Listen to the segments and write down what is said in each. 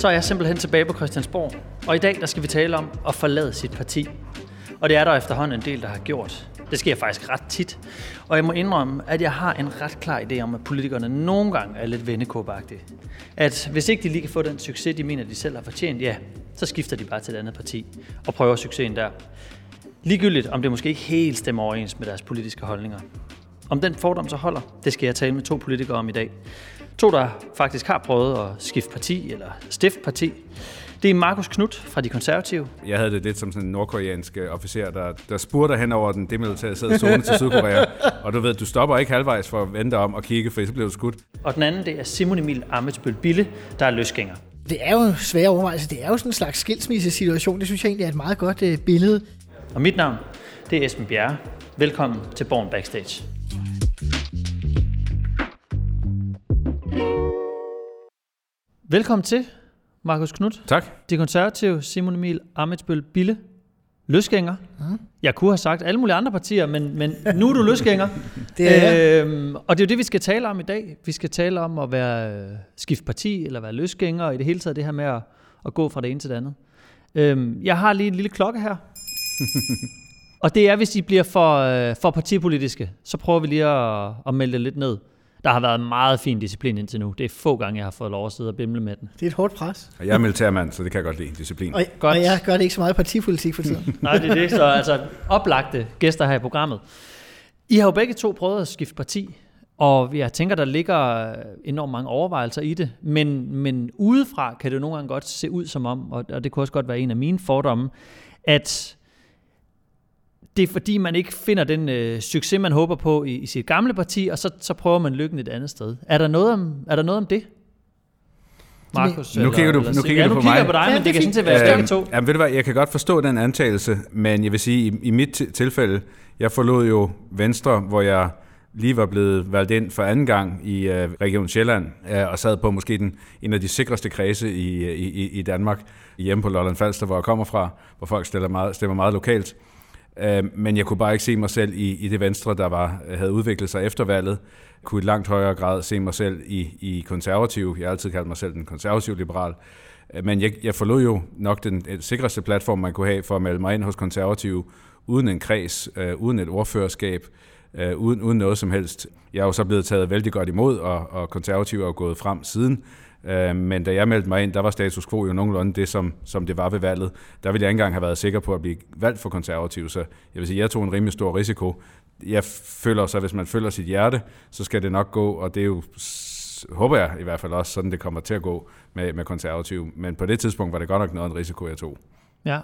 så er jeg simpelthen tilbage på Christiansborg. Og i dag der skal vi tale om at forlade sit parti. Og det er der efterhånden en del, der har gjort. Det sker faktisk ret tit. Og jeg må indrømme, at jeg har en ret klar idé om, at politikerne nogle gange er lidt vendekåbagtige. At hvis ikke de lige kan få den succes, de mener, de selv har fortjent, ja, så skifter de bare til et andet parti og prøver succesen der. Ligegyldigt, om det måske ikke helt stemmer overens med deres politiske holdninger. Om den fordom så holder, det skal jeg tale med to politikere om i dag. To, der faktisk har prøvet at skifte parti eller stifte parti. Det er Markus Knudt fra De Konservative. Jeg havde det lidt som sådan en nordkoreansk øh, officer, der, der spurgte hen over den demilitariserede zone til Sydkorea. Og du ved, du stopper ikke halvvejs for at vente om og kigge, for så bliver du skudt. Og den anden, det er Simon Emil Amitsbøl Bille, der er løsgænger. Det er jo svære overvejelser. Det er jo sådan en slags skilsmissesituation. Det synes jeg egentlig er et meget godt uh, billede. Og mit navn, det er Esben Bjerre. Velkommen til Born Backstage. Velkommen til, Markus Knudt. Tak. De konservative Simon Emil Amitsbøl Bille. Løsgænger. Mm. Jeg kunne have sagt alle mulige andre partier, men, men nu er du løsgænger. det er øhm, Og det er jo det, vi skal tale om i dag. Vi skal tale om at være øh, skift parti, eller være løsgænger, og i det hele taget det her med at, at gå fra det ene til det andet. Øhm, jeg har lige en lille klokke her. og det er, hvis I bliver for, øh, for partipolitiske, så prøver vi lige at, at melde det lidt ned. Der har været meget fin disciplin indtil nu. Det er få gange, jeg har fået lov at sidde og bimle med den. Det er et hårdt pres. Og jeg er militærmand, så det kan jeg godt lide, disciplin. Og, Godt. og jeg gør det ikke så meget partipolitik for tiden. Nej, det er det. Så altså, oplagte gæster her i programmet. I har jo begge to prøvet at skifte parti, og jeg tænker, der ligger enormt mange overvejelser i det. Men, men udefra kan det jo nogle gange godt se ud som om, og og det kunne også godt være en af mine fordomme, at det er fordi, man ikke finder den øh, succes, man håber på i, i sit gamle parti, og så, så prøver man lykken et andet sted. Er der noget om, er der noget om det? Markus? Nu kigger du- nu kigger ja, du nu på kigger mig. på dig, Ja, men det er det kan sådan fint. set være Øhm, to. Jamen ved du hvad, jeg kan godt forstå den antagelse, men jeg vil sige, i, i mit ti- tilfælde, jeg forlod jo Venstre, hvor jeg lige var blevet valgt ind for anden gang i uh, Region Sjælland, uh, og sad på måske den, en af de sikreste kredse i, i, i- i Danmark, hjemme på Lolland Falster, hvor jeg kommer fra, hvor folk stemmer meget, stemmer meget lokalt. Øhm, men jeg kunne bare ikke se mig selv i, i det Venstre, der var, havde udviklet sig efter valget. Jeg kunne i langt højere grad se mig selv i, i konservativ. Jeg har altid kaldt mig selv den konservativ liberal. Øh, men jeg, jeg forlod jo nok den øh, sikreste platform, man kunne have for at melde mig ind hos konservative, uden en kreds, øh, uden et ordførerskab, øh, uden, uden noget som helst. Jeg er jo så blevet taget vældig godt imod, og, og konservative er jo gået frem siden. Øh, men da jeg meldte mig ind, der var status quo jo nogenlunde det, som, som det var ved valget. Der ville jeg ikke engang have været sikker på at blive valgt for konservativ, så jeg vil sige, jeg tog en rimelig stor risiko. Jeg føler så, hvis man følger sit hjerte, så skal det nok gå, og det er jo håber jeg i hvert fald også, sådan det kommer til at gå med, med konservativ. Men på det tidspunkt var det godt nok noget en risiko, jeg tog. Ja.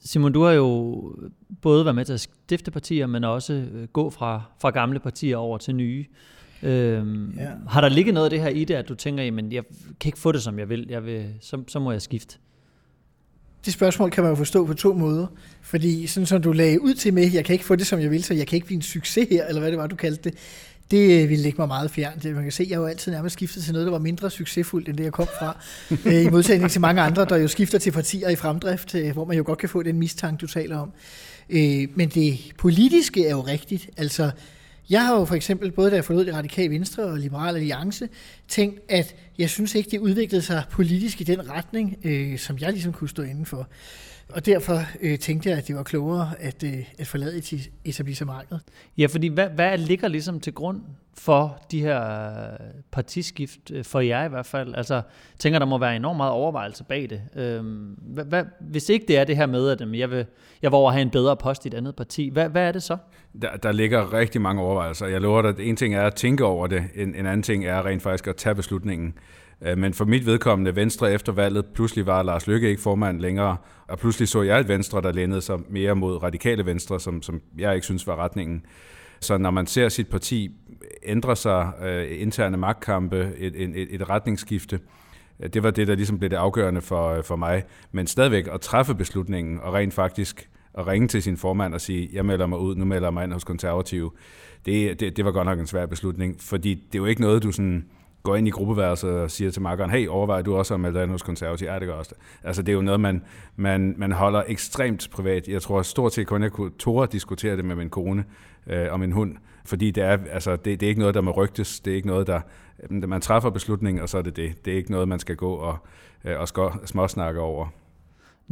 Simon, du har jo både været med til at stifte partier, men også øh, gå fra, fra gamle partier over til nye. Øhm, Ja. Har der ligget noget af det her i det, at du tænker, jamen jeg kan ikke få det, som jeg vil, jeg vil så, så må jeg skifte? Det spørgsmål kan man jo forstå på to måder. Fordi sådan som du lagde ud til med, jeg kan ikke få det, som jeg vil, så jeg kan ikke blive en succes her, eller hvad det var, du kaldte det, det ville ligge mig meget fjernt. Man kan se, jeg har jo altid nærmest skiftet til noget, der var mindre succesfuldt, end det jeg kom fra. Øh, I modsætning til mange andre, der jo skifter til partier i fremdrift, øh, hvor man jo godt kan få den mistanke, du taler om. Øh, Men det politiske er jo rigtigt. Altså, jeg har jo for eksempel, både da jeg forlod det radikale venstre og Liberale alliance, tænkt, at jeg synes ikke, det udviklede sig politisk i den retning, øh, som jeg ligesom kunne stå inden for. Og derfor øh, tænkte jeg, at det var klogere at, øh, at forlade et etablissementet. Ja, fordi hvad, hvad ligger ligesom til grund for de her øh, partiskift, øh, for jer i hvert fald? Altså, jeg tænker, der må være enormt meget overvejelse bag det. Øhm, hvad, hvad, hvis ikke det er det her med, at jeg vil, jeg vil over have en bedre post i et andet parti, hvad, hvad er det så? Der, der ligger rigtig mange overvejelser. Jeg lover dig, at en ting er at tænke over det, en, en anden ting er rent faktisk at tage beslutningen. Øh, men for mit vedkommende, Venstre efter valget, pludselig var Lars Løkke ikke formand længere, og pludselig så jeg et Venstre, der lænede sig mere mod radikale Venstre, som, som jeg ikke synes var retningen. Så når man ser sit parti ændre sig, øh, interne magtkampe, et, et, et retningsskifte, øh, det var det, der ligesom blev det afgørende for, øh, for mig. Men stadigvæk at træffe beslutningen, og rent faktisk at ringe til sin formand og sige, jeg melder mig ud, nu melder jeg mig ind hos konservative, det, det, det var godt nok en svær beslutning, fordi det er jo ikke noget, du sådan går ind i gruppeværelset og siger til makkeren, hey, overvejer du også at melde dig ind hos konservative? Ja, det gør også. Altså, det er jo noget, man, man, man holder ekstremt privat. Jeg tror stort set kun, jeg kunne tåre diskutere det med min kone øh, og min hund. fordi det er, altså, det, det er ikke noget, der må rygtes, det er ikke noget, der, man træffer beslutningen, og så er det det. Det er ikke noget, man skal gå og, øh, og småsnakke over.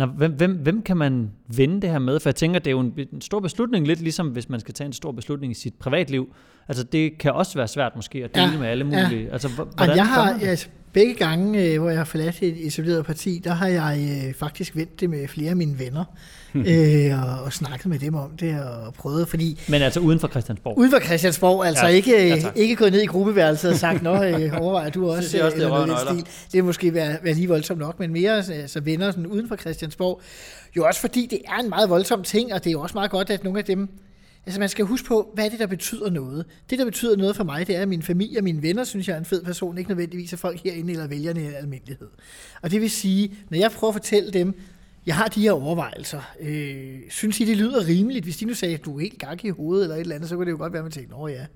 Nå, hvem, hvem, hvem kan man vinde det her med? For jeg tænker, det er jo en, en stor beslutning, lidt ligesom hvis man skal tage en stor beslutning i sit privatliv. Altså det kan også være svært måske at dele ja, med alle mulige. Ja. Altså, hvordan jeg har, altså, begge gange, øh, hvor jeg har forladt et isoleret parti, der har jeg øh, faktisk vendt det med flere af mine venner. øh, og, og snakket med dem om det og prøvet, fordi... Men altså uden for Christiansborg? Uden for Christiansborg, altså ja, ikke, ja, ikke gået ned i gruppeværelset og sagt, nå, øh, overvejer du også er også det, noget stil. Det er måske være, være lige voldsomt nok, men mere altså, venner sådan uden for Christiansborg. Jo også fordi det er en meget voldsom ting, og det er jo også meget godt, at nogle af dem, Altså man skal huske på, hvad er det, der betyder noget? Det, der betyder noget for mig, det er, at min familie og mine venner synes, jeg er en fed person, ikke nødvendigvis at folk herinde eller vælgerne i almindelighed. Og det vil sige, når jeg prøver at fortælle dem, jeg har de her overvejelser. Øh, synes I, det lyder rimeligt? Hvis de nu sagde, at du er helt gak i hovedet eller et eller andet, så kunne det jo godt være, at man tænkte, ja.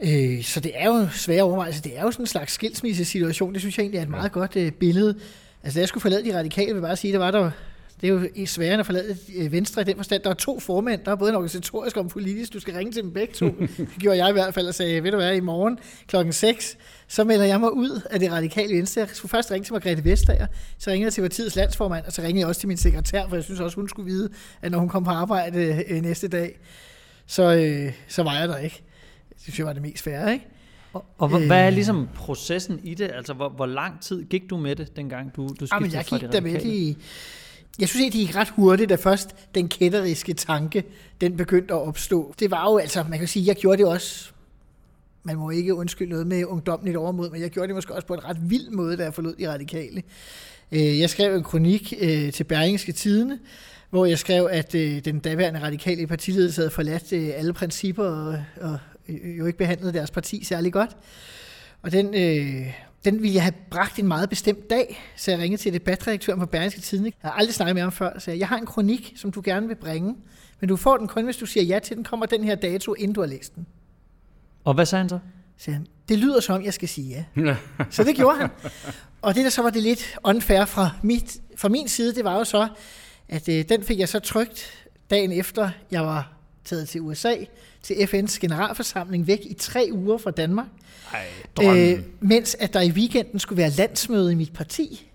Øh, så det er jo svære overvejelser. Det er jo sådan en slags skilsmisse-situation. Det synes jeg egentlig er et meget godt øh, billede. Altså, da jeg skulle forlade de radikale, vil jeg bare sige, der var der det er jo sværere at forlade øh, Venstre i den forstand. Der er to formænd, der er både en organisatorisk og en politisk. Du skal ringe til dem begge to. Det gjorde jeg i hvert fald og sagde, ved du hvad, i morgen klokken 6, så melder jeg mig ud af det radikale Venstre. Jeg skulle først ringe til Margrethe Vestager, så ringede jeg til partiets landsformand, og så ringede jeg også til min sekretær, for jeg synes også, hun skulle vide, at når hun kom på arbejde øh, næste dag, så, øh, så var jeg der ikke. Det synes jeg var det mest færre, ikke? Og, og hvad er øh. ligesom processen i det? Altså, hvor, hvor lang tid gik du med det, dengang du, du skiftede Jamen, jeg gik der med det i jeg synes det gik ret hurtigt, da først den kætteriske tanke, den begyndte at opstå. Det var jo altså, man kan sige, jeg gjorde det også, man må ikke undskylde noget med ungdomligt overmod, men jeg gjorde det måske også på en ret vild måde, da jeg forlod de radikale. Øh, jeg skrev en kronik øh, til Berlingske Tidene, hvor jeg skrev, at øh, den daværende radikale partiledelse havde forladt alle principper og, og jo ikke behandlet deres parti særlig godt. Og den, øh, den ville jeg have bragt en meget bestemt dag, så jeg ringede til debatredaktøren på Berlingske Tidene. Jeg har aldrig snakket med ham før, så jeg har en kronik, som du gerne vil bringe, men du får den kun, hvis du siger ja til den, kommer den her dato, inden du har læst den. Og hvad sagde han så? Sagde han, det lyder som om, jeg skal sige ja. så det gjorde han. Og det der så var det lidt unfair fra, mit, fra min side, det var jo så, at øh, den fik jeg så trygt dagen efter, jeg var taget til USA, til FN's generalforsamling væk i tre uger fra Danmark. Ej, øh, mens at der i weekenden skulle være landsmøde i mit parti.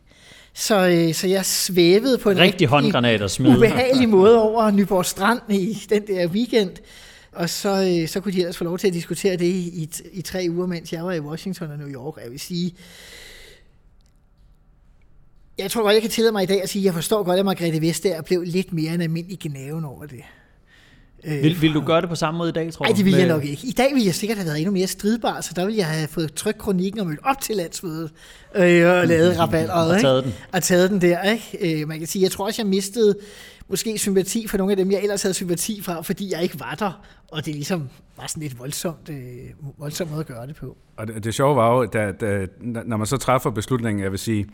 Så, øh, så jeg svævede på en rigtig, rigtig håndgranat at smide. ubehagelig måde over Nyborg Strand i den der weekend. Og så, øh, så kunne de ellers få lov til at diskutere det i, i, i tre uger, mens jeg var i Washington og New York. Og jeg vil sige, jeg tror godt, jeg kan tillade mig i dag at sige, at jeg forstår godt, at Margrethe Vestager blev lidt mere end almindelig gnaven over det. Øh, vil, vil du gøre det på samme måde i dag, tror du? Nej, det vil jeg nok ikke. I dag ville jeg sikkert have været endnu mere stridbar, så der ville jeg have fået trykt kronikken og mødt op til landsmødet øh, og lavet rabat og taget den. Og taget den der. Ikke? Øh, man kan sige, jeg tror også, jeg mistede måske sympati for nogle af dem, jeg ellers havde sympati fra, fordi jeg ikke var der. Og det ligesom var sådan lidt voldsomt, øh, voldsomt måde at gøre det på. Og det, det sjove var jo, da, da, når man så træffer beslutningen, jeg vil sige,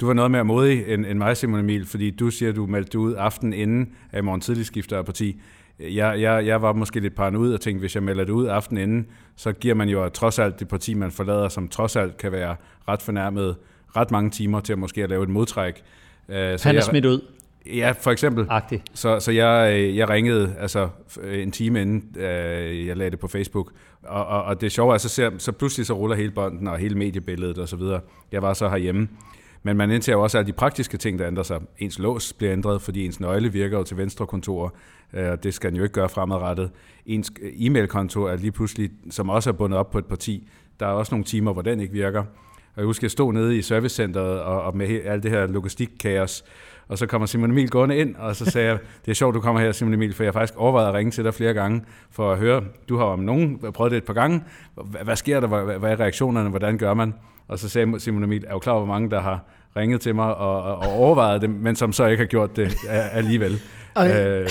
du var noget mere modig end, end mig, Simon Emil, fordi du siger, at du meldte ud aften inden, at i morgen tidlig skifter parti jeg, jeg, jeg var måske lidt paranoid og tænkte, hvis jeg melder det ud aften inden, så giver man jo trods alt det parti, man forlader, som trods alt kan være ret fornærmet ret mange timer til at måske at lave et modtræk. Øh, så Han er jeg, smidt ud. Ja, for eksempel. Agtig. Så, så jeg, øh, jeg ringede altså en time inden, øh, jeg lagde det på Facebook. Og, og, og det sjove er, så, ser, så pludselig så ruller hele bånden og hele mediebilledet og så videre. Jeg var så herhjemme. Men man indtager også alle de praktiske ting, der ændrer sig. Ens lås bliver ændret, fordi ens nøgle virker jo til venstre kontor. Øh, det skal den jo ikke gøre fremadrettet. Ens e-mailkonto er lige pludselig, som også er bundet op på et parti, der er også nogle timer, hvor den ikke virker. Og jeg husker, jeg stod nede i servicecenteret og, og med alt det her logistikkaos, og så kommer Simon Emil gående ind, og så sagde jeg, det er sjovt, du kommer her, Simon Emil, for jeg har faktisk overvejet at ringe til dig flere gange, for at høre, du har om nogen prøvet det et par gange, hvad, hvad sker der, hvad, hvad er reaktionerne, hvordan gør man? Og så sagde Simon Emil, er jo klar, hvor mange der har ringet til mig og, og overvejet det, men som så ikke har gjort det alligevel. Og, øh.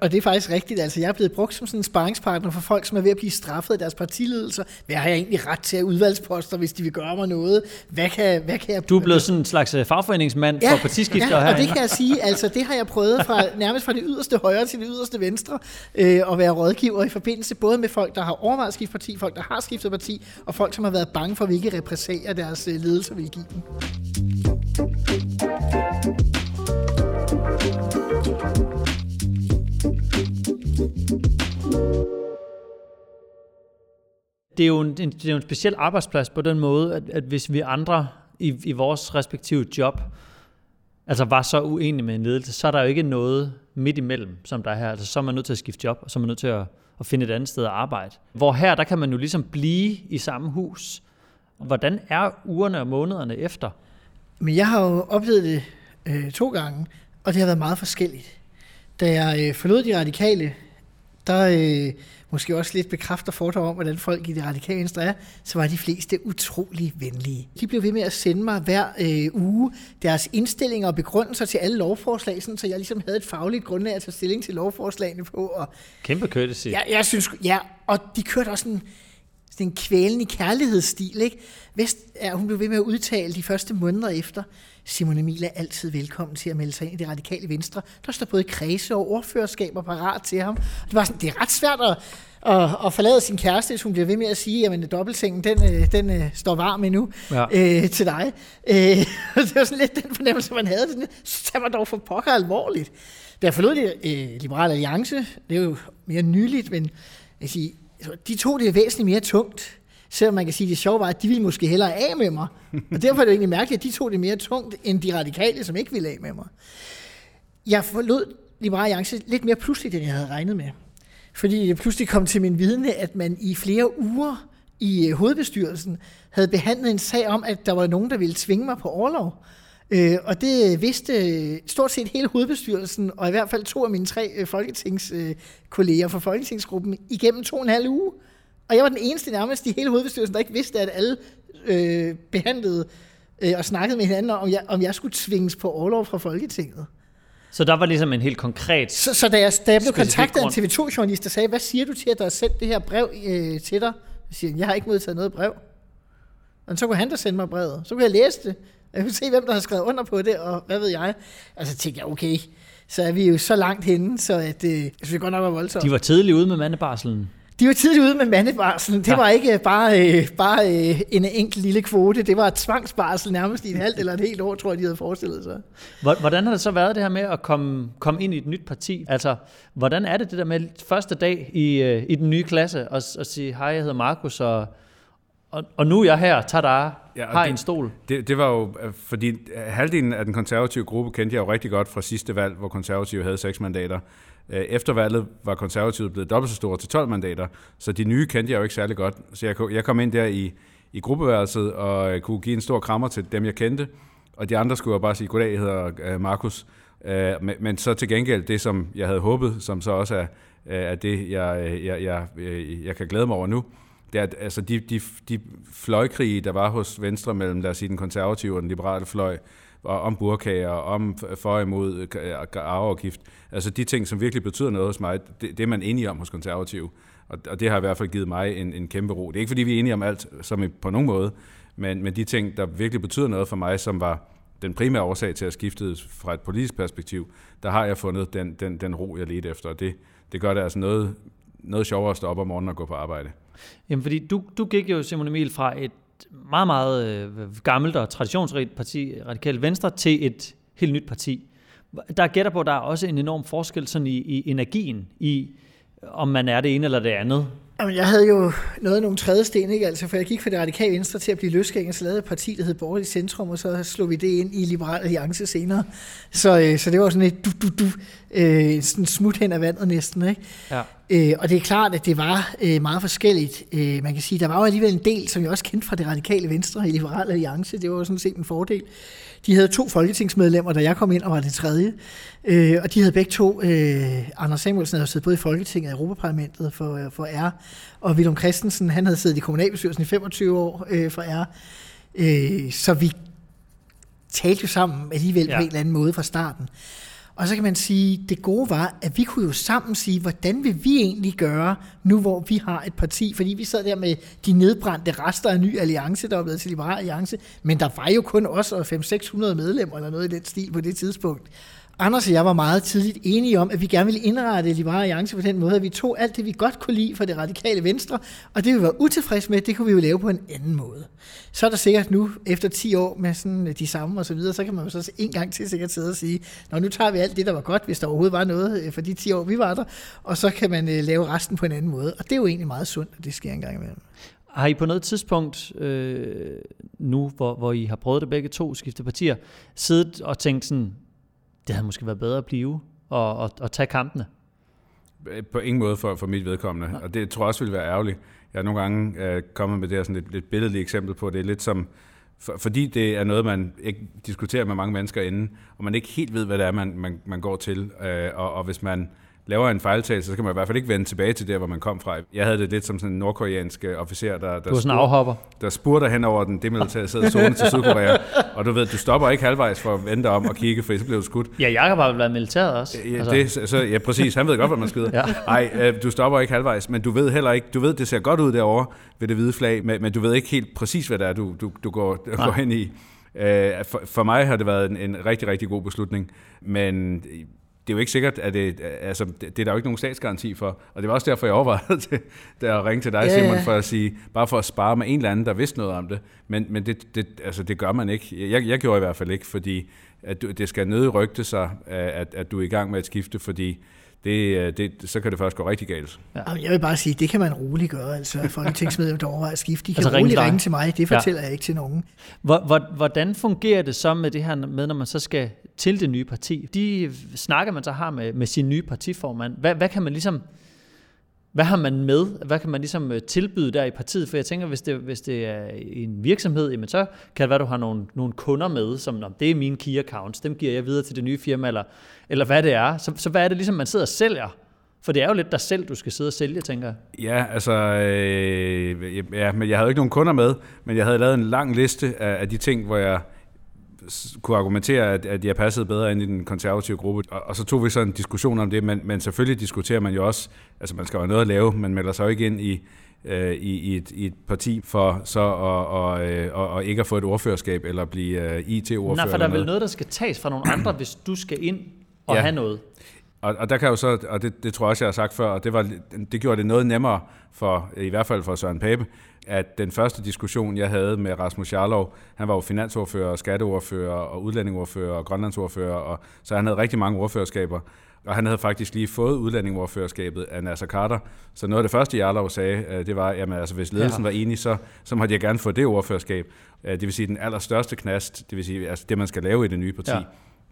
og det er faktisk rigtigt. Altså, jeg er blevet brugt som sådan en sparringspartner for folk, som er ved at blive straffet af deres partiledelser. Hvad har jeg egentlig ret til at udvalgsposter, hvis de vil gøre mig noget? Hvad kan, hvad kan jeg... Du er blevet sådan en slags øh, fagforeningsmand ja, for partiskifter ja, og det kan jeg sige. Altså, det har jeg prøvet fra, nærmest fra det yderste højre til det yderste venstre, øh, at være rådgiver i forbindelse både med folk, der har overvejet at skifte parti, folk, der har skiftet parti, og folk, som har været bange for, hvilke repræsalier deres øh, ledelse vil give dem. Det er jo en, det er jo en speciel arbejdsplads på den måde, at, at hvis vi andre i, i vores respektive job, altså var så uenige med en ledelse, så er der jo ikke noget midt imellem, som der er her. Altså, så er man nødt til at skifte job, og så er man nødt til at, at finde et andet sted at arbejde. Hvor her, der kan man jo ligesom blive i samme hus. Hvordan er ugerne og månederne efter? Men jeg har jo oplevet det øh, to gange, og det har været meget forskelligt. Da jeg øh, forlod de radikale, der øh, måske også lidt bekræfter fordomme om, hvordan folk i det radikale venstre er, så var de fleste utrolig venlige. De blev ved med at sende mig hver øh, uge deres indstillinger og begrundelser til alle lovforslag, sådan, så jeg ligesom havde et fagligt grundlag at tage stilling til lovforslagene på. Og Kæmpe courtesy. Ja, jeg synes, ja, og de kørte også en, sådan en kvælende kærlighedsstil, ikke? Vest, ja, hun blev ved med at udtale de første måneder efter, Simon Emil er altid velkommen til at melde sig ind i det radikale venstre. Der står både kredse og ordførerskaber parat til ham. Det, var sådan, det er ret svært at, at, at forlade sin kæreste, hvis hun bliver ved med at sige, at dobbeltsengen, den, øh, den uh, står varm endnu ja. øh, til dig. Øh, det var sådan lidt den fornemmelse, man havde. Så tager man dog for pokker alvorligt. Da jeg forlod det øh, Liberale Alliance, det er jo mere nyligt, men jeg siger, de tog det væsentligt mere tungt. Selvom man kan sige, at det sjove var, at de ville måske hellere af med mig. Og derfor er det jo egentlig mærkeligt, at de tog det mere tungt, end de radikale, som ikke ville af med mig. Jeg forlod Liberale Alliance lidt mere pludseligt, end jeg havde regnet med. Fordi det pludselig kom til min vidne, at man i flere uger i øh, hovedbestyrelsen havde behandlet en sag om, at der var nogen, der ville tvinge mig på overlov. Øh, og det øh, vidste øh, stort set hele hovedbestyrelsen, og i hvert fald to af mine tre folketingskolleger fra folketingsgruppen igennem to og en halv uge. Og jeg var den eneste nærmest i hele hovedbestyrelsen, der ikke vidste, at alle øh, behandlede øh, og snakkede med hinanden om, jeg, om jeg skulle tvinges på overlov fra Folketinget. Så der var ligesom en helt konkret... Så, så da jeg, da jeg blev kontaktet af en TV2-journalist, der sagde, hvad siger du til, at der er sendt det her brev øh, til dig? Jeg siger, jeg har ikke modtaget noget brev. Og så kunne han da sende mig brevet. Så kunne jeg læse det. Jeg kunne se, hvem der har skrevet under på det, og hvad ved jeg. Og så tænkte jeg, okay, så er vi jo så langt henne, så at, øh, synes det godt nok var voldsomt. De var tidligt ude med mandebarselen. De var tidligt ude med mandebarselen. Det ja. var ikke bare, øh, bare øh, en enkelt lille kvote. Det var tvangsbarsel nærmest i et halvt eller et helt år, tror jeg, de havde forestillet sig. Hvordan har det så været det her med at komme, komme ind i et nyt parti? Altså, hvordan er det det der med første dag i, øh, i den nye klasse og, og sige, hej, jeg hedder Markus, og, og, og nu er jeg her, tada, ja, har det, en stol. Det, det var jo, øh, fordi øh, halvdelen af den konservative gruppe kendte jeg jo rigtig godt fra sidste valg, hvor konservative havde seks mandater. Øh, efter valget var konservative blevet dobbelt så store til 12 mandater, så de nye kendte jeg jo ikke særlig godt. Så jeg, jeg kom ind der i, i gruppeværelset og kunne give en stor krammer til dem, jeg kendte, og de andre skulle jo bare sige, goddag, jeg hedder Markus. Men, men så til gengæld det, som jeg havde håbet, som så også er, er det, jeg, jeg, jeg, jeg kan glæde mig over nu, det er, altså de, de, de fløjkrige, der var hos Venstre mellem, lad os sige, den konservative og den liberale fløj, og om burkager, om for imod arveafgift, altså de ting, som virkelig betyder noget hos mig, det, det er man enige om hos konservative. Og, og det har i hvert fald givet mig en, en kæmpe ro. Det er ikke, fordi vi er enige om alt, som i, på nogen måde, men, men de ting, der virkelig betyder noget for mig, som var den primære årsag til at skifte fra et politisk perspektiv, der har jeg fundet den, den, den ro, jeg ledte efter. Og det, det gør det altså noget, noget sjovere at stå op om morgenen og gå på arbejde. Jamen, fordi du, du gik jo, Simon Emil, fra et meget, meget øh, gammelt og traditionsrigt parti, Radikalt Venstre, til et helt nyt parti. Der gætter på, at der er også en enorm forskel sådan i, i energien, i om man er det ene eller det andet. Jamen, jeg havde jo noget af nogle tredje sten, ikke? Altså, for jeg gik fra det radikale venstre til at blive løsgænger, så lavede et parti, der hed Borgerlig Centrum, og så slog vi det ind i Liberal Alliance senere. Så, øh, så det var sådan et du, du, du, øh, sådan smut hen af vandet næsten, ikke? Ja. Øh, og det er klart, at det var øh, meget forskelligt. Øh, man kan sige, der var jo alligevel en del, som jeg også kendte fra det radikale venstre i Liberal Alliance. Det var jo sådan set en fordel. De havde to folketingsmedlemmer, da jeg kom ind og var det tredje. Øh, og de havde begge to, øh, Anders Samuelsen havde siddet både i Folketinget og Europaparlamentet for, øh, for R, og Willem Christensen, han havde siddet i kommunalbestyrelsen i 25 år øh, for R. Øh, så vi talte jo sammen alligevel ja. på en eller anden måde fra starten. Og så kan man sige, det gode var, at vi kunne jo sammen sige, hvordan vil vi egentlig gøre, nu hvor vi har et parti? Fordi vi sad der med de nedbrændte rester af ny alliance, der var blevet til Liberal Alliance, men der var jo kun os og 500-600 medlemmer eller noget i den stil på det tidspunkt. Anders og jeg var meget tidligt enige om, at vi gerne ville indrette Liberale Alliance på den måde, at vi tog alt det, vi godt kunne lide fra det radikale venstre, og det vi var utilfredse med, det kunne vi jo lave på en anden måde. Så er der sikkert nu, efter 10 år med sådan øh, de samme og så videre, så kan man jo så en gang til sikkert sidde og sige, Nå, nu tager vi alt det, der var godt, hvis der overhovedet var noget øh, for de 10 år, vi var der, og så kan man øh, lave resten på en anden måde. Og det er jo egentlig meget sundt, at det sker en gang imellem. Har I på noget tidspunkt, øh, nu hvor, hvor I har prøvet det begge to, skifte partier, siddet og tænkt sådan, det havde måske været bedre at blive og, og, og tage kampene? På ingen måde for, for mit vedkommende, Nej. og det tror jeg også ville være ærgerligt. Jeg har nogle gange øh, kommet med det her sådan lidt, lidt billedligt eksempel på, det er lidt som, for, fordi det er noget, man ikke diskuterer med mange mennesker inden, og man ikke helt ved, hvad det er, man, man, man går til, øh, og, og hvis man laver en fejltagelse, så kan man i hvert fald ikke vende tilbage til der, hvor man kom fra. Jeg havde det lidt som sådan en nordkoreansk øh, officer, der, der, sådan afhopper. der spurgte hen over den demilitariserede zone til Sydkorea. Og du ved, du stopper ikke halvvejs for at vente om og kigge, for så bliver du skudt. Ja, Jacob har været militæret også. Ja, altså. det, så, ja, præcis. Han ved godt, hvad man skyder. ja. Ej, øh, du stopper ikke halvvejs, men du ved heller ikke, du ved, det ser godt ud derovre ved det hvide flag, men, men du ved ikke helt præcis, hvad det er, du, du, du går, går hen i. Øh, for, for mig har det været en, en rigtig, rigtig god beslutning, men det er jo ikke sikkert, at det, altså, det, er der jo ikke nogen statsgaranti for. Og det var også derfor, jeg overvejede det, da jeg ringte til dig, ja, Simon, for at sige, bare for at spare med en eller anden, der vidste noget om det. Men, men det, det, altså, det gør man ikke. Jeg, jeg gjorde i hvert fald ikke, fordi at du, det skal nødig rygte sig, at, at du er i gang med at skifte, fordi det, det, så kan det først gå rigtig galt. Ja. Jeg vil bare sige, det kan man roligt gøre. Altså, folketingsmedlemmer, der overvejer at skifte, de kan altså, roligt ringe til mig. Det fortæller ja. jeg ikke til nogen. Hvordan fungerer det så med det her med, når man så skal til det nye parti? De snakker man så har med, med sin nye partiformand. Hvad, hvad kan man ligesom... Hvad har man med? Hvad kan man ligesom øh, tilbyde der i partiet? For jeg tænker, hvis det, hvis det er en virksomhed, jamen så kan det være, at du har nogle, nogle kunder med, som det er mine key accounts, dem giver jeg videre til det nye firma, eller, eller hvad det er. Så, så hvad er det ligesom, man sidder og sælger? For det er jo lidt dig selv, du skal sidde og sælge, tænker jeg. Ja, altså, øh, ja, men jeg havde ikke nogen kunder med, men jeg havde lavet en lang liste af, af de ting, hvor jeg kunne argumentere, at, at jeg passede bedre ind i den konservative gruppe. Og, og så tog vi så en diskussion om det, men, men selvfølgelig diskuterer man jo også, altså man skal jo noget at lave, man melder sig jo ikke ind i, øh, i, i, et, i et parti for så at og, og, øh, og, og ikke at få et ordførerskab eller blive uh, IT-ordfører. Nej, for der er vel noget, der skal tages fra nogle andre, hvis du skal ind og ja. have noget. Og, og der kan jo så, og det, det tror jeg også, jeg har sagt før, og det, var, det gjorde det noget nemmere for, i hvert fald for Søren Pape, at den første diskussion, jeg havde med Rasmus Jarlov, han var jo finansordfører, skatteordfører og udlændingordfører og grønlandsordfører, og, så han havde rigtig mange ordførerskaber. Og han havde faktisk lige fået udlændingordførerskabet af Nasser Carter. Så noget af det første, Jarlov sagde, øh, det var, at altså, hvis ledelsen ja. var enig, så, så måtte jeg gerne få det ordførerskab. Øh, det vil sige, den allerstørste knast, det vil sige altså, det, man skal lave i det nye parti, ja.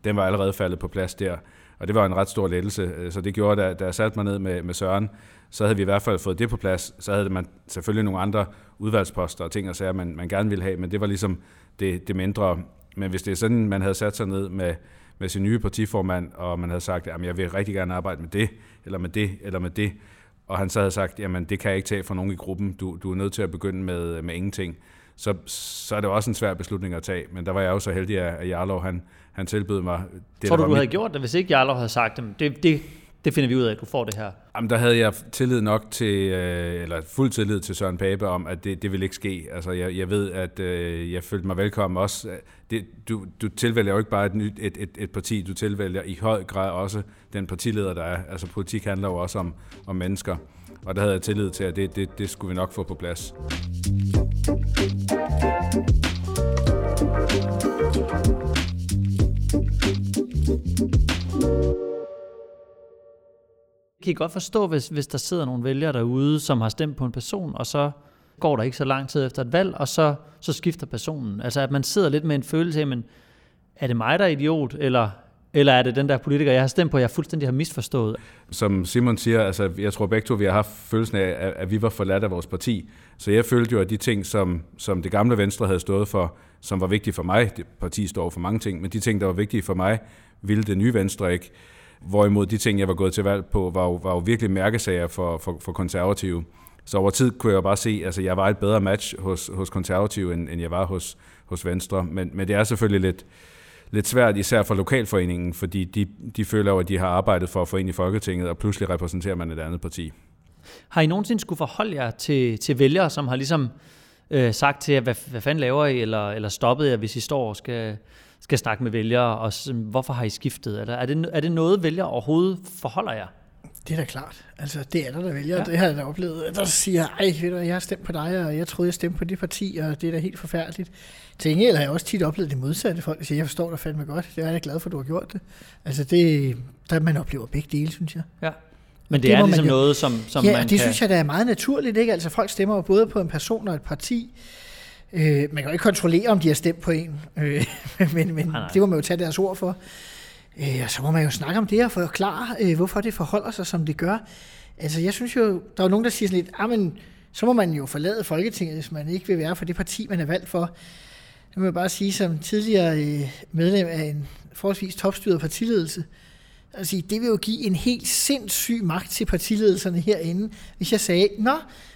den var allerede faldet på plads der. Og det var en ret stor lettelse. Øh, så det gjorde, da, da jeg satte mig ned med, med Søren, så havde vi i hvert fald fået det på plads. Så havde man selvfølgelig nogle andre udvalgsposter og ting og sager, man, man gerne ville have, men det var ligesom det, det mindre. Men hvis det er sådan, man havde sat sig ned med, med sin nye partiformand, og man havde sagt, at jeg vil rigtig gerne arbejde med det, eller med det, eller med det, og han så havde sagt, jamen det kan jeg ikke tage fra nogen i gruppen, du, du er nødt til at begynde med, med ingenting, så, så er det også en svær beslutning at tage. Men der var jeg jo så heldig, at Jarlov han, han tilbød mig... Det, Tror du, du mit... havde gjort det, hvis ikke Jarlov havde sagt det? Det, det, det finder vi ud af, at du får det her. Jamen, der havde jeg tillid nok til, øh, eller fuld tillid til Søren Pape om, at det, det ville ikke ske. Altså, jeg, jeg ved, at øh, jeg følte mig velkommen også. Det, du, du tilvælger jo ikke bare et, nyt, et, et, et parti, du tilvælger i høj grad også den partileder, der er. Altså, politik handler jo også om, om mennesker. Og der havde jeg tillid til, at det, det, det skulle vi nok få på plads. Kan I godt forstå, hvis, hvis der sidder nogle vælgere derude, som har stemt på en person, og så går der ikke så lang tid efter et valg, og så, så skifter personen. Altså at man sidder lidt med en følelse af, men er det mig, der er idiot, eller, eller er det den der politiker, jeg har stemt på, jeg fuldstændig har misforstået? Som Simon siger, altså, jeg tror begge to, vi har haft følelsen af, at vi var forladt af vores parti. Så jeg følte jo, at de ting, som, som det gamle Venstre havde stået for, som var vigtige for mig, det parti står for mange ting, men de ting, der var vigtige for mig, ville det nye Venstre ikke. Hvorimod de ting, jeg var gået til valg på, var jo, var jo virkelig mærkesager for, for, for konservative. Så over tid kunne jeg bare se, at altså, jeg var et bedre match hos, hos konservative, end, end jeg var hos, hos Venstre. Men, men det er selvfølgelig lidt, lidt svært, især for lokalforeningen, fordi de, de føler jo, at de har arbejdet for at få ind i Folketinget, og pludselig repræsenterer man et andet parti. Har I nogensinde skulle forholde jer til, til vælgere, som har ligesom øh, sagt til jer, hvad, hvad fanden laver I, eller, eller stoppet jer, hvis I står og skal, skal snakke med vælgere, og hvorfor har I skiftet? Eller er det, er det noget, vælgere overhovedet forholder jer? Det er da klart. Altså, det er der, der vælger. Ja. Det har jeg da oplevet. Der siger, ej, ved du, jeg har stemt på dig, og jeg troede, jeg stemte på det parti, og det er da helt forfærdeligt. Til gengæld har jeg også tit oplevet det modsatte. Folk siger, jeg forstår dig fandme godt. Det er jeg glad for, at du har gjort det. Altså, det, der man oplever begge dele, synes jeg. Ja. Men det, det er ligesom jo, noget, som, som ja, man det kan... synes jeg, der er meget naturligt. Ikke? Altså folk stemmer jo både på en person og et parti. Øh, man kan jo ikke kontrollere, om de har stemt på en, øh, men, men nej, nej. det må man jo tage deres ord for. Øh, og så må man jo snakke om det og forklare, øh, hvorfor det forholder sig, som det gør. Altså jeg synes jo, der er jo nogen, der siger sådan lidt, ah, men så må man jo forlade Folketinget, hvis man ikke vil være for det parti, man er valgt for. Det må jeg bare sige, som tidligere øh, medlem af en forholdsvis topstyret partiledelse, altså, det vil jo give en helt sindssyg magt til partiledelserne herinde, hvis jeg sagde, nå,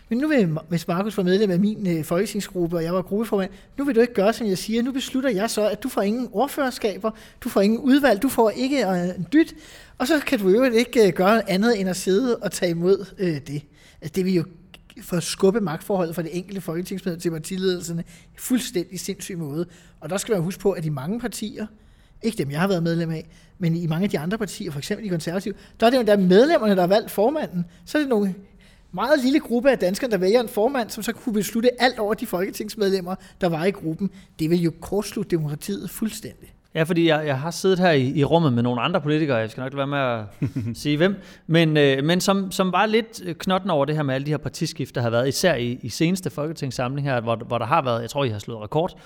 men nu vil, hvis Markus var medlem af min øh, folketingsgruppe, og jeg var gruppeformand, nu vil du ikke gøre, som jeg siger. Nu beslutter jeg så, at du får ingen ordførerskaber, du får ingen udvalg, du får ikke øh, en dyt, og så kan du jo ikke øh, gøre andet end at sidde og tage imod øh, det. Altså, det vil jo for at skubbe magtforholdet fra det enkelte folketingsmedlem til partiledelserne fuldstændig sindssyg måde. Og der skal man huske på, at i mange partier, ikke dem jeg har været medlem af, men i mange af de andre partier, for eksempel de konservative, der er det jo der medlemmerne, der har valgt formanden. Så er det nogle meget lille gruppe af danskere, der vælger en formand, som så kunne beslutte alt over de folketingsmedlemmer, der var i gruppen. Det vil jo kortslutte demokratiet fuldstændig. Ja, fordi jeg, jeg har siddet her i, i rummet med nogle andre politikere, jeg skal nok være med at sige hvem, men, øh, men som, som var lidt knotten over det her med alle de her partiskift, der har været, især i, i seneste folketingssamling her, hvor, hvor der har været, jeg tror, I har slået rekord,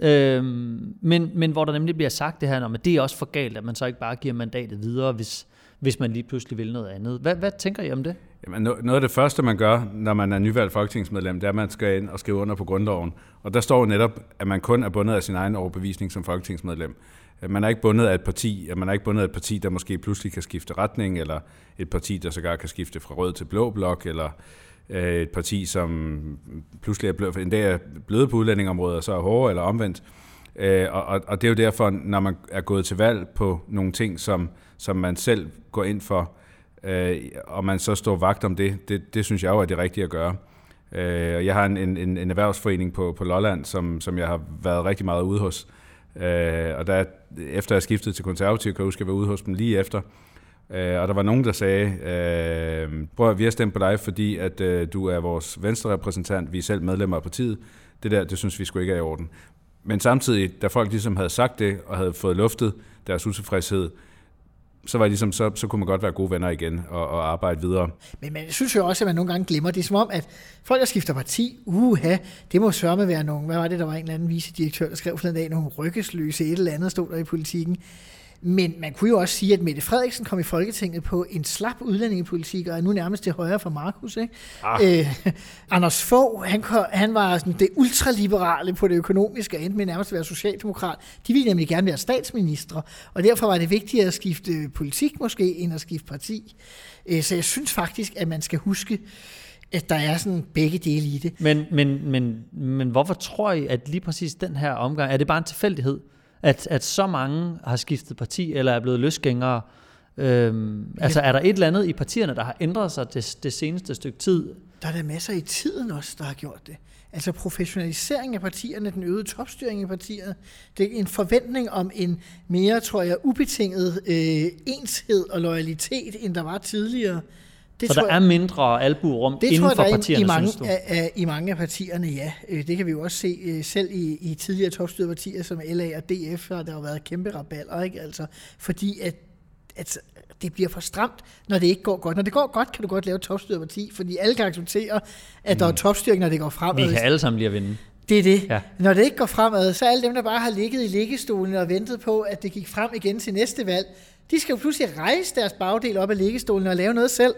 Øhm, men, men hvor der nemlig bliver sagt det her, at det er også for galt, at man så ikke bare giver mandatet videre, hvis, hvis man lige pludselig vil noget andet. Hvad, hvad tænker I om det? Jamen, noget af det første, man gør, når man er nyvalgt folketingsmedlem, det er, at man skal ind og skrive under på grundloven. Og der står netop, at man kun er bundet af sin egen overbevisning som folketingsmedlem. Øh, man er ikke bundet af et parti, man er ikke bundet af et parti, der måske pludselig kan skifte retning, eller et parti, der sågar kan skifte fra rød til blå blok, eller øh, et parti, som pludselig er blevet, en dag er blevet på udlændingområdet, og så er hårdere eller omvendt. Øh, og, og, og det er jo derfor, når man er gået til valg på nogle ting, som, som man selv går ind for, øh, og man så står vagt om det, det, det synes jeg jo er det rigtige at gøre. Øh, jeg har en, en, en erhvervsforening på, på Lolland, som, som jeg har været rigtig meget ude hos. Øh, og der, efter jeg skiftede til konservativ, kan jeg huske, at jeg var ude hos dem lige efter. Øh, og der var nogen, der sagde, øh, prøv at vi har stemt på dig, fordi at øh, du er vores venstre repræsentant, vi er selv medlemmer af partiet. Det der, det synes vi skulle ikke er i orden. Men samtidig, da folk ligesom havde sagt det, og havde fået luftet deres utilfredshed, så var det ligesom, så, så kunne man godt være gode venner igen og, og arbejde videre. Men man synes jo også, at man nogle gange glemmer, det er som om, at folk, der skifter parti, uha, det må sørme være nogen, hvad var det, der var en eller anden vicedirektør, der skrev for en dag, nogle rykkesløse et eller andet, stod der i politikken. Men man kunne jo også sige, at Mette Frederiksen kom i Folketinget på en slap udlændingepolitik, og er nu nærmest til højre for Markus. Ikke? Ah. Øh, Anders Fogh, han, han var sådan det ultraliberale på det økonomiske, og endte med nærmest at være socialdemokrat. De ville nemlig gerne være statsministre, og derfor var det vigtigt at skifte politik måske, end at skifte parti. Øh, så jeg synes faktisk, at man skal huske, at der er sådan begge dele i det. Men, men, men, men hvorfor tror I, at lige præcis den her omgang, er det bare en tilfældighed? At, at så mange har skiftet parti, eller er blevet løsgængere. Øhm, ja. Altså er der et eller andet i partierne, der har ændret sig det, det seneste stykke tid? Der er der masser i tiden også, der har gjort det. Altså professionalisering af partierne, den øgede topstyring af partierne, det er en forventning om en mere, tror jeg, ubetinget øh, enshed og loyalitet, end der var tidligere. Det så der jeg, er mindre albuerum det inden tror jeg, for der partierne, i, mange, synes du? Af, i mange af partierne, ja. Øh, det kan vi jo også se øh, selv i, i tidligere topstyrede partier som LA og DF, har der jo været kæmpe raballer, ikke? Altså, fordi at, at det bliver for stramt, når det ikke går godt. Når det går godt, kan du godt lave et topstyret parti, fordi alle kan acceptere, at mm. der er mm. topstyring, når det går fremad. Vi kan alle sammen lige at vinde. Det er det. Ja. Når det ikke går fremad, så er alle dem, der bare har ligget i liggestolen og ventet på, at det gik frem igen til næste valg, de skal jo pludselig rejse deres bagdel op af liggestolen og lave noget selv.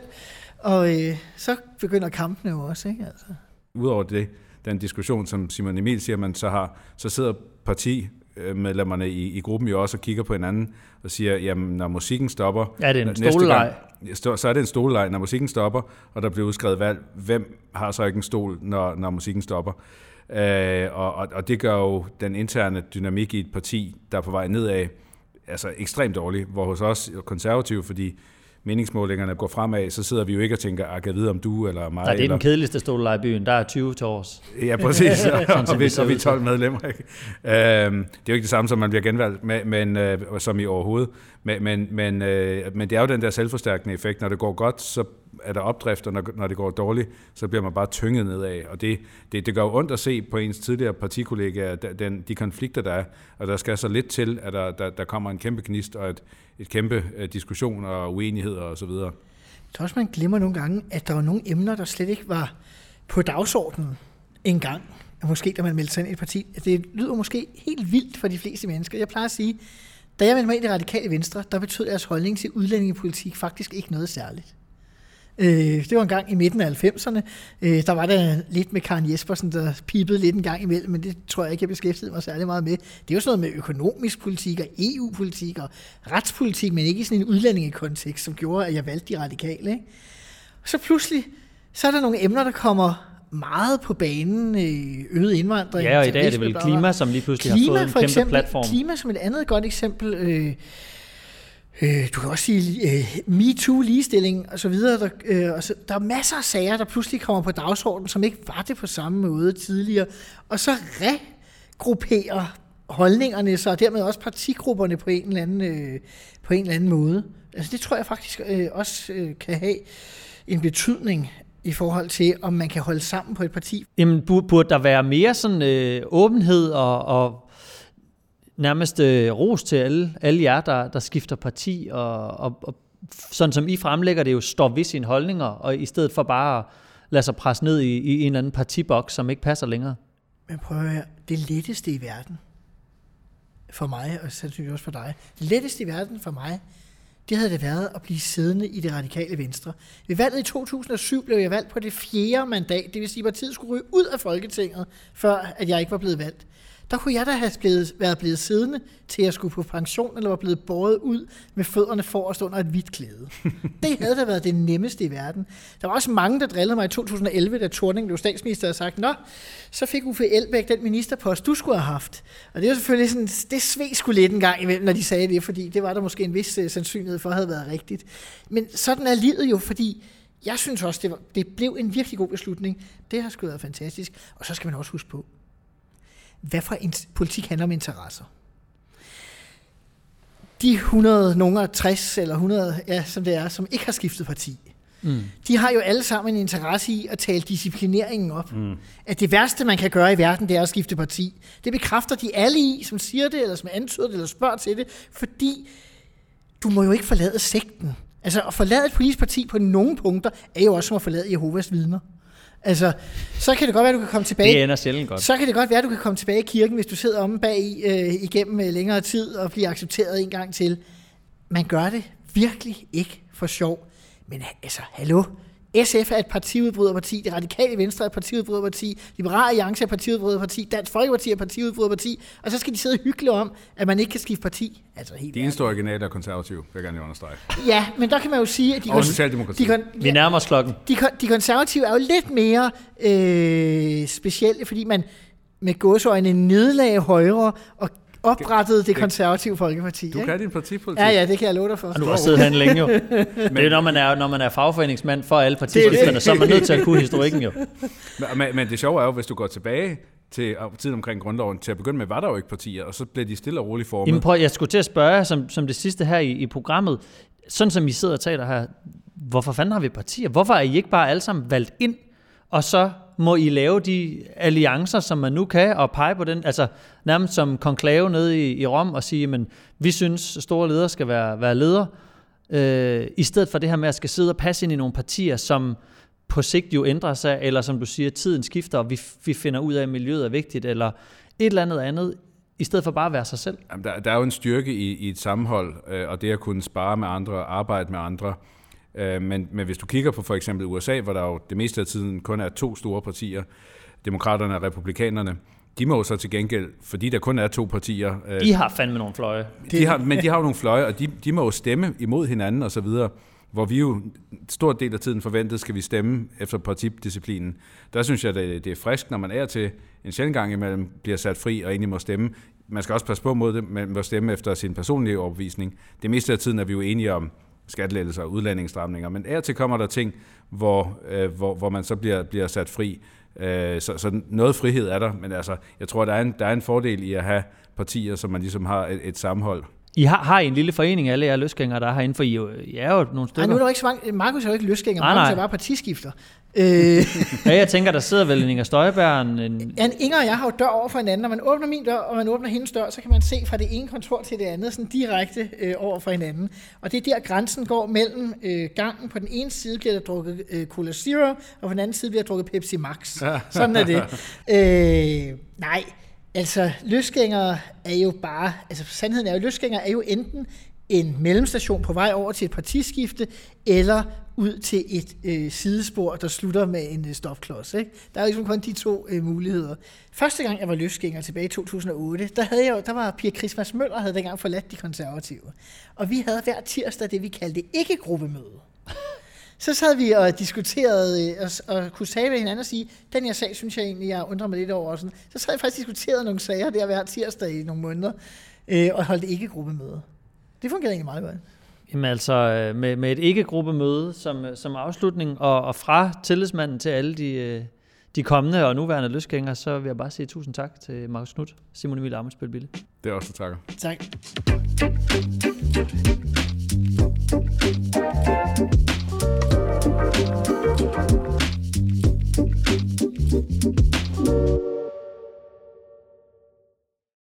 Og øh, så begynder kampene jo også, ikke? Altså. Udover det, den diskussion, som Simon Emil siger, man så har, så sidder parti medlemmerne i, i gruppen jo også og kigger på hinanden og siger, jamen når musikken stopper... Ja, det er en stoleleg. Så er det en stoleleg, når musikken stopper, og der bliver udskrevet valg. Hvem har så ikke en stol, når, når musikken stopper? Øh, og, og, og det gør jo den interne dynamik i et parti, der er på vej nedad, altså ekstremt dårlig, hvor hos os konservative, fordi meningsmålingerne går fremad, så sidder vi jo ikke og tænker, ah, jeg vide om du eller mig. Nej, det er eller... den kedeligste stolelej i byen. Der er 20 til års. Ja, præcis. og, og, vi, så vi 12 medlemmer. Ikke? Øhm, det er jo ikke det samme, som man bliver genvalgt, med, men, øh, som i overhovedet. Men, men, men, øh, men det er jo den der selvforstærkende effekt. Når det går godt, så er der opdrift, og når, når det går dårligt, så bliver man bare tynget nedad. Og det, det, det gør jo ondt at se på ens tidligere partikollegaer, den, de konflikter, der er. Og der skal så lidt til, at der, der, der kommer en kæmpe gnist og et, et kæmpe øh, diskussion og uenighed og så videre. Jeg tror også, man glemmer nogle gange, at der var nogle emner, der slet ikke var på dagsordenen engang. Måske da man meldte sig ind i et parti. Altså, det lyder måske helt vildt for de fleste mennesker. Jeg plejer at sige, da jeg meldte mig ind i Radikale Venstre, der betød deres holdning til udlændingepolitik faktisk ikke noget særligt. Øh, det var en gang i midten af 90'erne. Øh, der var der lidt med Karen Jespersen, der pipede lidt en gang imellem, men det tror jeg ikke, jeg beskæftigede mig særlig meget med. Det er jo sådan noget med økonomisk politik og EU-politik og retspolitik, men ikke i sådan en udlændingekontekst, som gjorde, at jeg valgte de radikale. Ikke? Så pludselig, så er der nogle emner, der kommer meget på banen, øh, øget indvandring. Ja, og i dag er det vel klima, som lige pludselig klima, har fået en kæmpe eksempel, platform. Klima som et andet godt eksempel. Øh, Øh, du kan også sige øh, MeToo, ligestilling og så videre. Der, øh, og så, der er masser af sager, der pludselig kommer på dagsordenen, som ikke var det på samme måde tidligere. Og så regrupperer holdningerne så, og dermed også partigrupperne på en eller anden, øh, på en eller anden måde. Altså det tror jeg faktisk øh, også øh, kan have en betydning i forhold til, om man kan holde sammen på et parti. Jamen, burde der være mere sådan øh, åbenhed og, og nærmest øh, ros til alle, alle jer, der, der skifter parti, og, og, og sådan som I fremlægger det jo, står ved sine holdninger, og i stedet for bare at lade sig presse ned i, i en eller anden partiboks, som ikke passer længere. Men prøv at høre, det letteste i verden, for mig, og sandsynligvis også for dig, det letteste i verden for mig, det havde det været at blive siddende i det radikale venstre. Ved valget i 2007 blev jeg valgt på det fjerde mandat, det vil sige, at partiet skulle ryge ud af Folketinget, før at jeg ikke var blevet valgt der kunne jeg da have blevet, været blevet siddende til at skulle på pension, eller var blevet båret ud med fødderne forrest under et hvidt klæde. det havde da været det nemmeste i verden. Der var også mange, der drillede mig i 2011, da Thorning blev statsminister og sagt, nå, så fik Uffe Elbæk den ministerpost, du skulle have haft. Og det er selvfølgelig sådan, det sveg skulle lidt en gang imellem, når de sagde det, fordi det var der måske en vis uh, sandsynlighed for, at havde været rigtigt. Men sådan er livet jo, fordi jeg synes også, det, var, det blev en virkelig god beslutning. Det har sgu været fantastisk. Og så skal man også huske på, hvad for en politik handler om interesser. De 100, nogle 60 eller 100, ja, som det er, som ikke har skiftet parti, mm. de har jo alle sammen en interesse i at tale disciplineringen op. Mm. At det værste, man kan gøre i verden, det er at skifte parti. Det bekræfter de alle i, som siger det, eller som antyder det, eller spørger til det, fordi du må jo ikke forlade sekten. Altså at forlade et politisk parti på nogle punkter, er jo også som at forlade Jehovas vidner. Altså, så kan det godt være, at du kan komme tilbage. Det ender sjældent godt. Så kan det godt være, at du kan komme tilbage i kirken, hvis du sidder omme bag øh, igennem øh, længere tid og bliver accepteret en gang til. Man gør det virkelig ikke for sjov. Men altså, hallo? SF er et partiudbryderparti, det radikale venstre er et partiudbryderparti, Liberale Alliance er et partiudbryderparti, Dansk Folkeparti er et partiudbryderparti, og så skal de sidde og hygge om, at man ikke kan skifte parti. Altså, helt de eneste originale er konservative, vil jeg gerne understrege. Ja, men der kan man jo sige, at de, og Socialdemokrati. de, kon- Vi nærmer os klokken. De, de konservative er jo lidt mere øh, specielle, fordi man med godsøjne nedlagde højre og oprettede det konservative Folkeparti. Du ikke? kan din partipolitik. Ja, ja, det kan jeg love dig for. Og du har siddet herinde længe jo. Men, det er når man er, når man er fagforeningsmand for alle partiskifterne, så er man nødt til at kunne historikken jo. Men, men, men det sjove er jo, hvis du går tilbage til tiden omkring grundloven, til at begynde med, var der jo ikke partier, og så blev de stille og roligt formet. Jamen prøv, jeg skulle til at spørge, som, som det sidste her i, i programmet, sådan som I sidder og taler her, hvorfor fanden har vi partier? Hvorfor er I ikke bare alle sammen valgt ind, og så må I lave de alliancer, som man nu kan, og pege på den, altså nærmest som konklave nede i, i Rom, og sige, men vi synes, store ledere skal være, være ledere, øh, i stedet for det her med at skal sidde og passe ind i nogle partier, som på sigt jo ændrer sig, eller som du siger, tiden skifter, og vi, vi finder ud af, at miljøet er vigtigt, eller et eller andet andet, i stedet for bare at være sig selv. Jamen, der, der er jo en styrke i, i et sammenhold, øh, og det at kunne spare med andre, arbejde med andre, Øh, men, men hvis du kigger på for eksempel USA, hvor der jo det meste af tiden kun er to store partier, demokraterne og republikanerne, de må jo så til gengæld, fordi der kun er to partier... Øh, de har fandme nogle fløje. De har, men de har jo nogle fløje, og de, de må jo stemme imod hinanden og så videre, hvor vi jo stor del af tiden forventet, skal vi stemme efter partidisciplinen. Der synes jeg, det, det er frisk, når man er til en sjældent gang imellem bliver sat fri og egentlig må stemme. Man skal også passe på mod det, man må stemme efter sin personlige overbevisning. Det meste af tiden er vi jo enige om, skattelettelser og udlændingsstramninger, men er til kommer der ting, hvor, øh, hvor, hvor man så bliver, bliver sat fri. Øh, så, så noget frihed er der, men altså, jeg tror, der er, en, der er en fordel i at have partier, som man ligesom har et, et sammenhold. I har, har I en lille forening, alle jer løsgængere, der er herinde, for I, jo, I er jo nogle stykker. Ej, nu er der ikke så mange. Markus er jo ikke løsgænger, Nej, Markus nej. er bare partiskifter. Øh, Ja, jeg tænker, der sidder vel en Inger Støjberg, en, Jan Inger og jeg har jo dør over for hinanden. Når man åbner min dør, og man åbner hendes dør, så kan man se fra det ene kontor til det andet, sådan direkte øh, over for hinanden. Og det er der, grænsen går mellem øh, gangen. På den ene side bliver der drukket øh, Cola Zero, og på den anden side bliver der drukket Pepsi Max. Sådan er det. Øh, nej, altså løsgængere er jo bare, altså sandheden er jo, løsgængere er jo enten en mellemstation på vej over til et partiskifte, eller ud til et øh, sidespor, der slutter med en øh, stopklods. Ikke? Der er ligesom kun de to øh, muligheder. Første gang, jeg var løsgænger tilbage i 2008, der, havde jeg der var Pia Christmas Møller, havde dengang forladt de konservative. Og vi havde hver tirsdag det, vi kaldte ikke-gruppemøde. Så sad vi og diskuterede øh, og, og kunne tale med hinanden og sige, den her sag synes jeg egentlig, jeg undrer mig lidt over. Og sådan. Så sad vi faktisk og diskuterede nogle sager der hver tirsdag i nogle måneder, øh, og holdt ikke-gruppemøde. Det fungerede egentlig meget godt. Jamen altså, øh, med, med et ikke-gruppemøde som, øh, som afslutning, og, og fra tillidsmanden til alle de, øh, de kommende og nuværende løsgængere, så vil jeg bare sige tusind tak til Markus Knudt, Simon Emil Amensbøl Bille. Det er også takker. Tak.